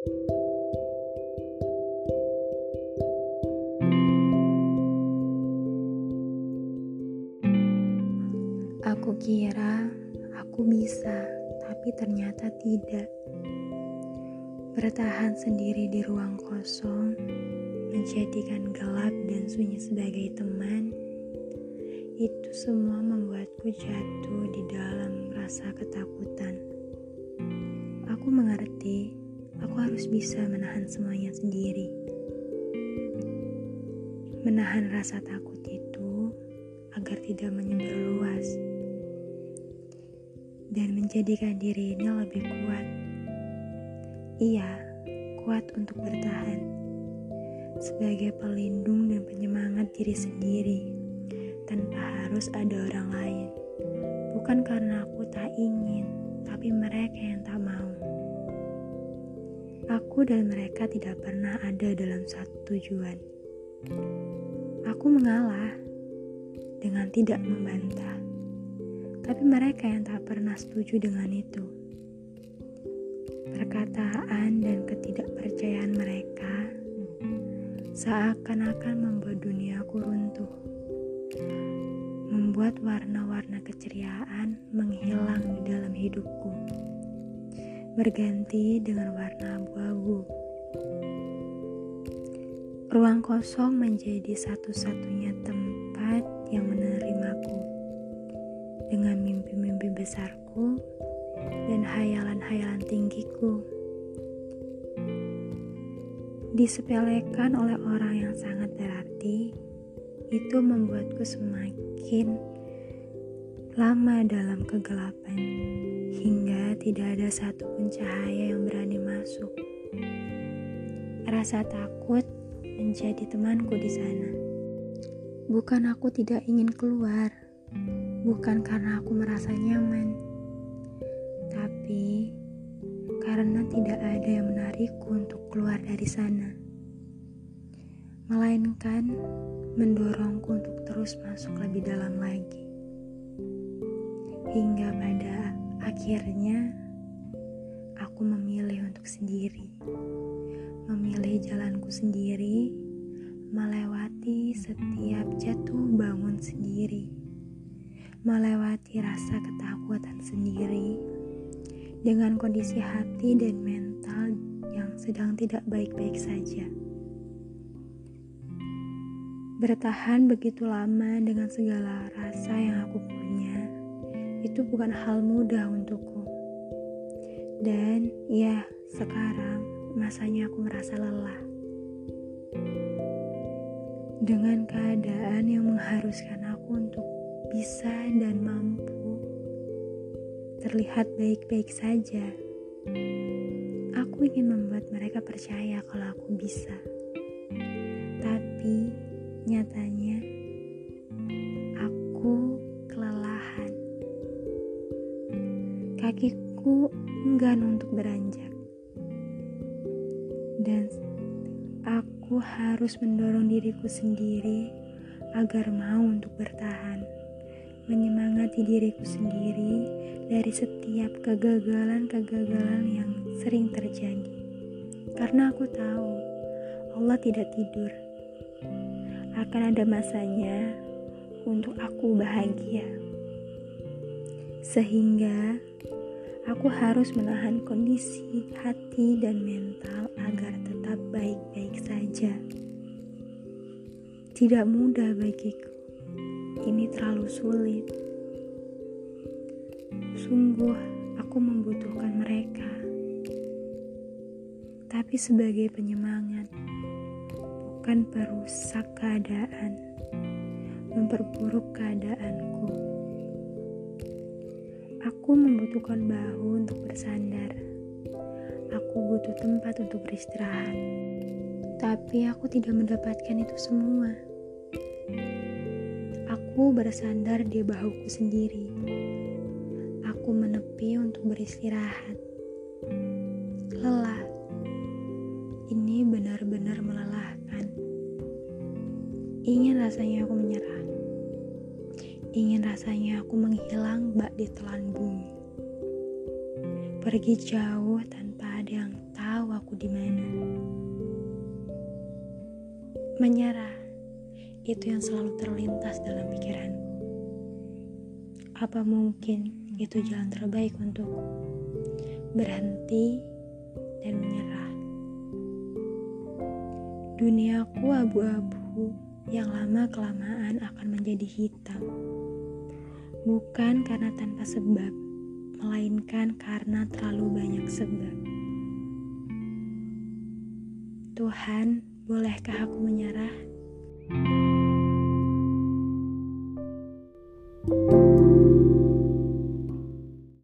Aku kira aku bisa, tapi ternyata tidak. Bertahan sendiri di ruang kosong, menjadikan gelap dan sunyi sebagai teman, itu semua membuatku jatuh di dalam rasa ketakutan. Aku mengerti, aku harus bisa menahan semuanya sendiri. Menahan rasa takut itu agar tidak menyebar luas dan menjadikan diri ini lebih kuat. Iya, kuat untuk bertahan sebagai pelindung dan penyemangat diri sendiri tanpa harus ada orang lain. Bukan karena aku tak ingin, tapi mereka yang tak mau. Aku dan mereka tidak pernah ada dalam satu tujuan. Aku mengalah dengan tidak membantah tapi mereka yang tak pernah setuju dengan itu. Perkataan dan ketidakpercayaan mereka seakan-akan membuat duniaku runtuh, membuat warna-warna keceriaan menghilang di dalam hidupku, berganti dengan warna abu-abu. Ruang kosong menjadi satu-satunya tempat yang menerimaku dengan mimpi-mimpi besarku dan hayalan-hayalan tinggiku. Disepelekan oleh orang yang sangat berarti, itu membuatku semakin lama dalam kegelapan, hingga tidak ada satupun cahaya yang berani masuk. Rasa takut menjadi temanku di sana. Bukan aku tidak ingin keluar, bukan karena aku merasa nyaman, tapi karena tidak ada yang menarikku untuk keluar dari sana, melainkan mendorongku untuk terus masuk lebih dalam lagi, hingga pada akhirnya aku memilih untuk sendiri, memilih jalanku sendiri, melewati setiap jatuh bangun sendiri melewati rasa ketakutan sendiri dengan kondisi hati dan mental yang sedang tidak baik-baik saja. Bertahan begitu lama dengan segala rasa yang aku punya, itu bukan hal mudah untukku. Dan ya, sekarang masanya aku merasa lelah. Dengan keadaan yang mengharuskan aku untuk bisa dan mampu terlihat baik-baik saja. Aku ingin membuat mereka percaya kalau aku bisa. Tapi nyatanya aku kelelahan. Kakiku enggan untuk beranjak. Dan aku harus mendorong diriku sendiri agar mau untuk bertahan menyemangati diriku sendiri dari setiap kegagalan-kegagalan yang sering terjadi. Karena aku tahu Allah tidak tidur. Akan ada masanya untuk aku bahagia. Sehingga aku harus menahan kondisi hati dan mental agar tetap baik-baik saja. Tidak mudah bagiku ini terlalu sulit. Sungguh, aku membutuhkan mereka, tapi sebagai penyemangat, bukan perusak keadaan, memperburuk keadaanku. Aku membutuhkan bahu untuk bersandar. Aku butuh tempat untuk beristirahat, tapi aku tidak mendapatkan itu semua. Aku bersandar di bahuku sendiri. Aku menepi untuk beristirahat. Lelah. Ini benar-benar melelahkan. Ingin rasanya aku menyerah. Ingin rasanya aku menghilang bak di telan bumi. Pergi jauh tanpa ada yang tahu aku di mana. Menyerah, itu yang selalu terlintas dalam pikiranku. Apa mungkin itu jalan terbaik untuk berhenti dan menyerah? Duniaku abu-abu yang lama-kelamaan akan menjadi hitam. Bukan karena tanpa sebab, melainkan karena terlalu banyak sebab. Tuhan, bolehkah aku menyerah?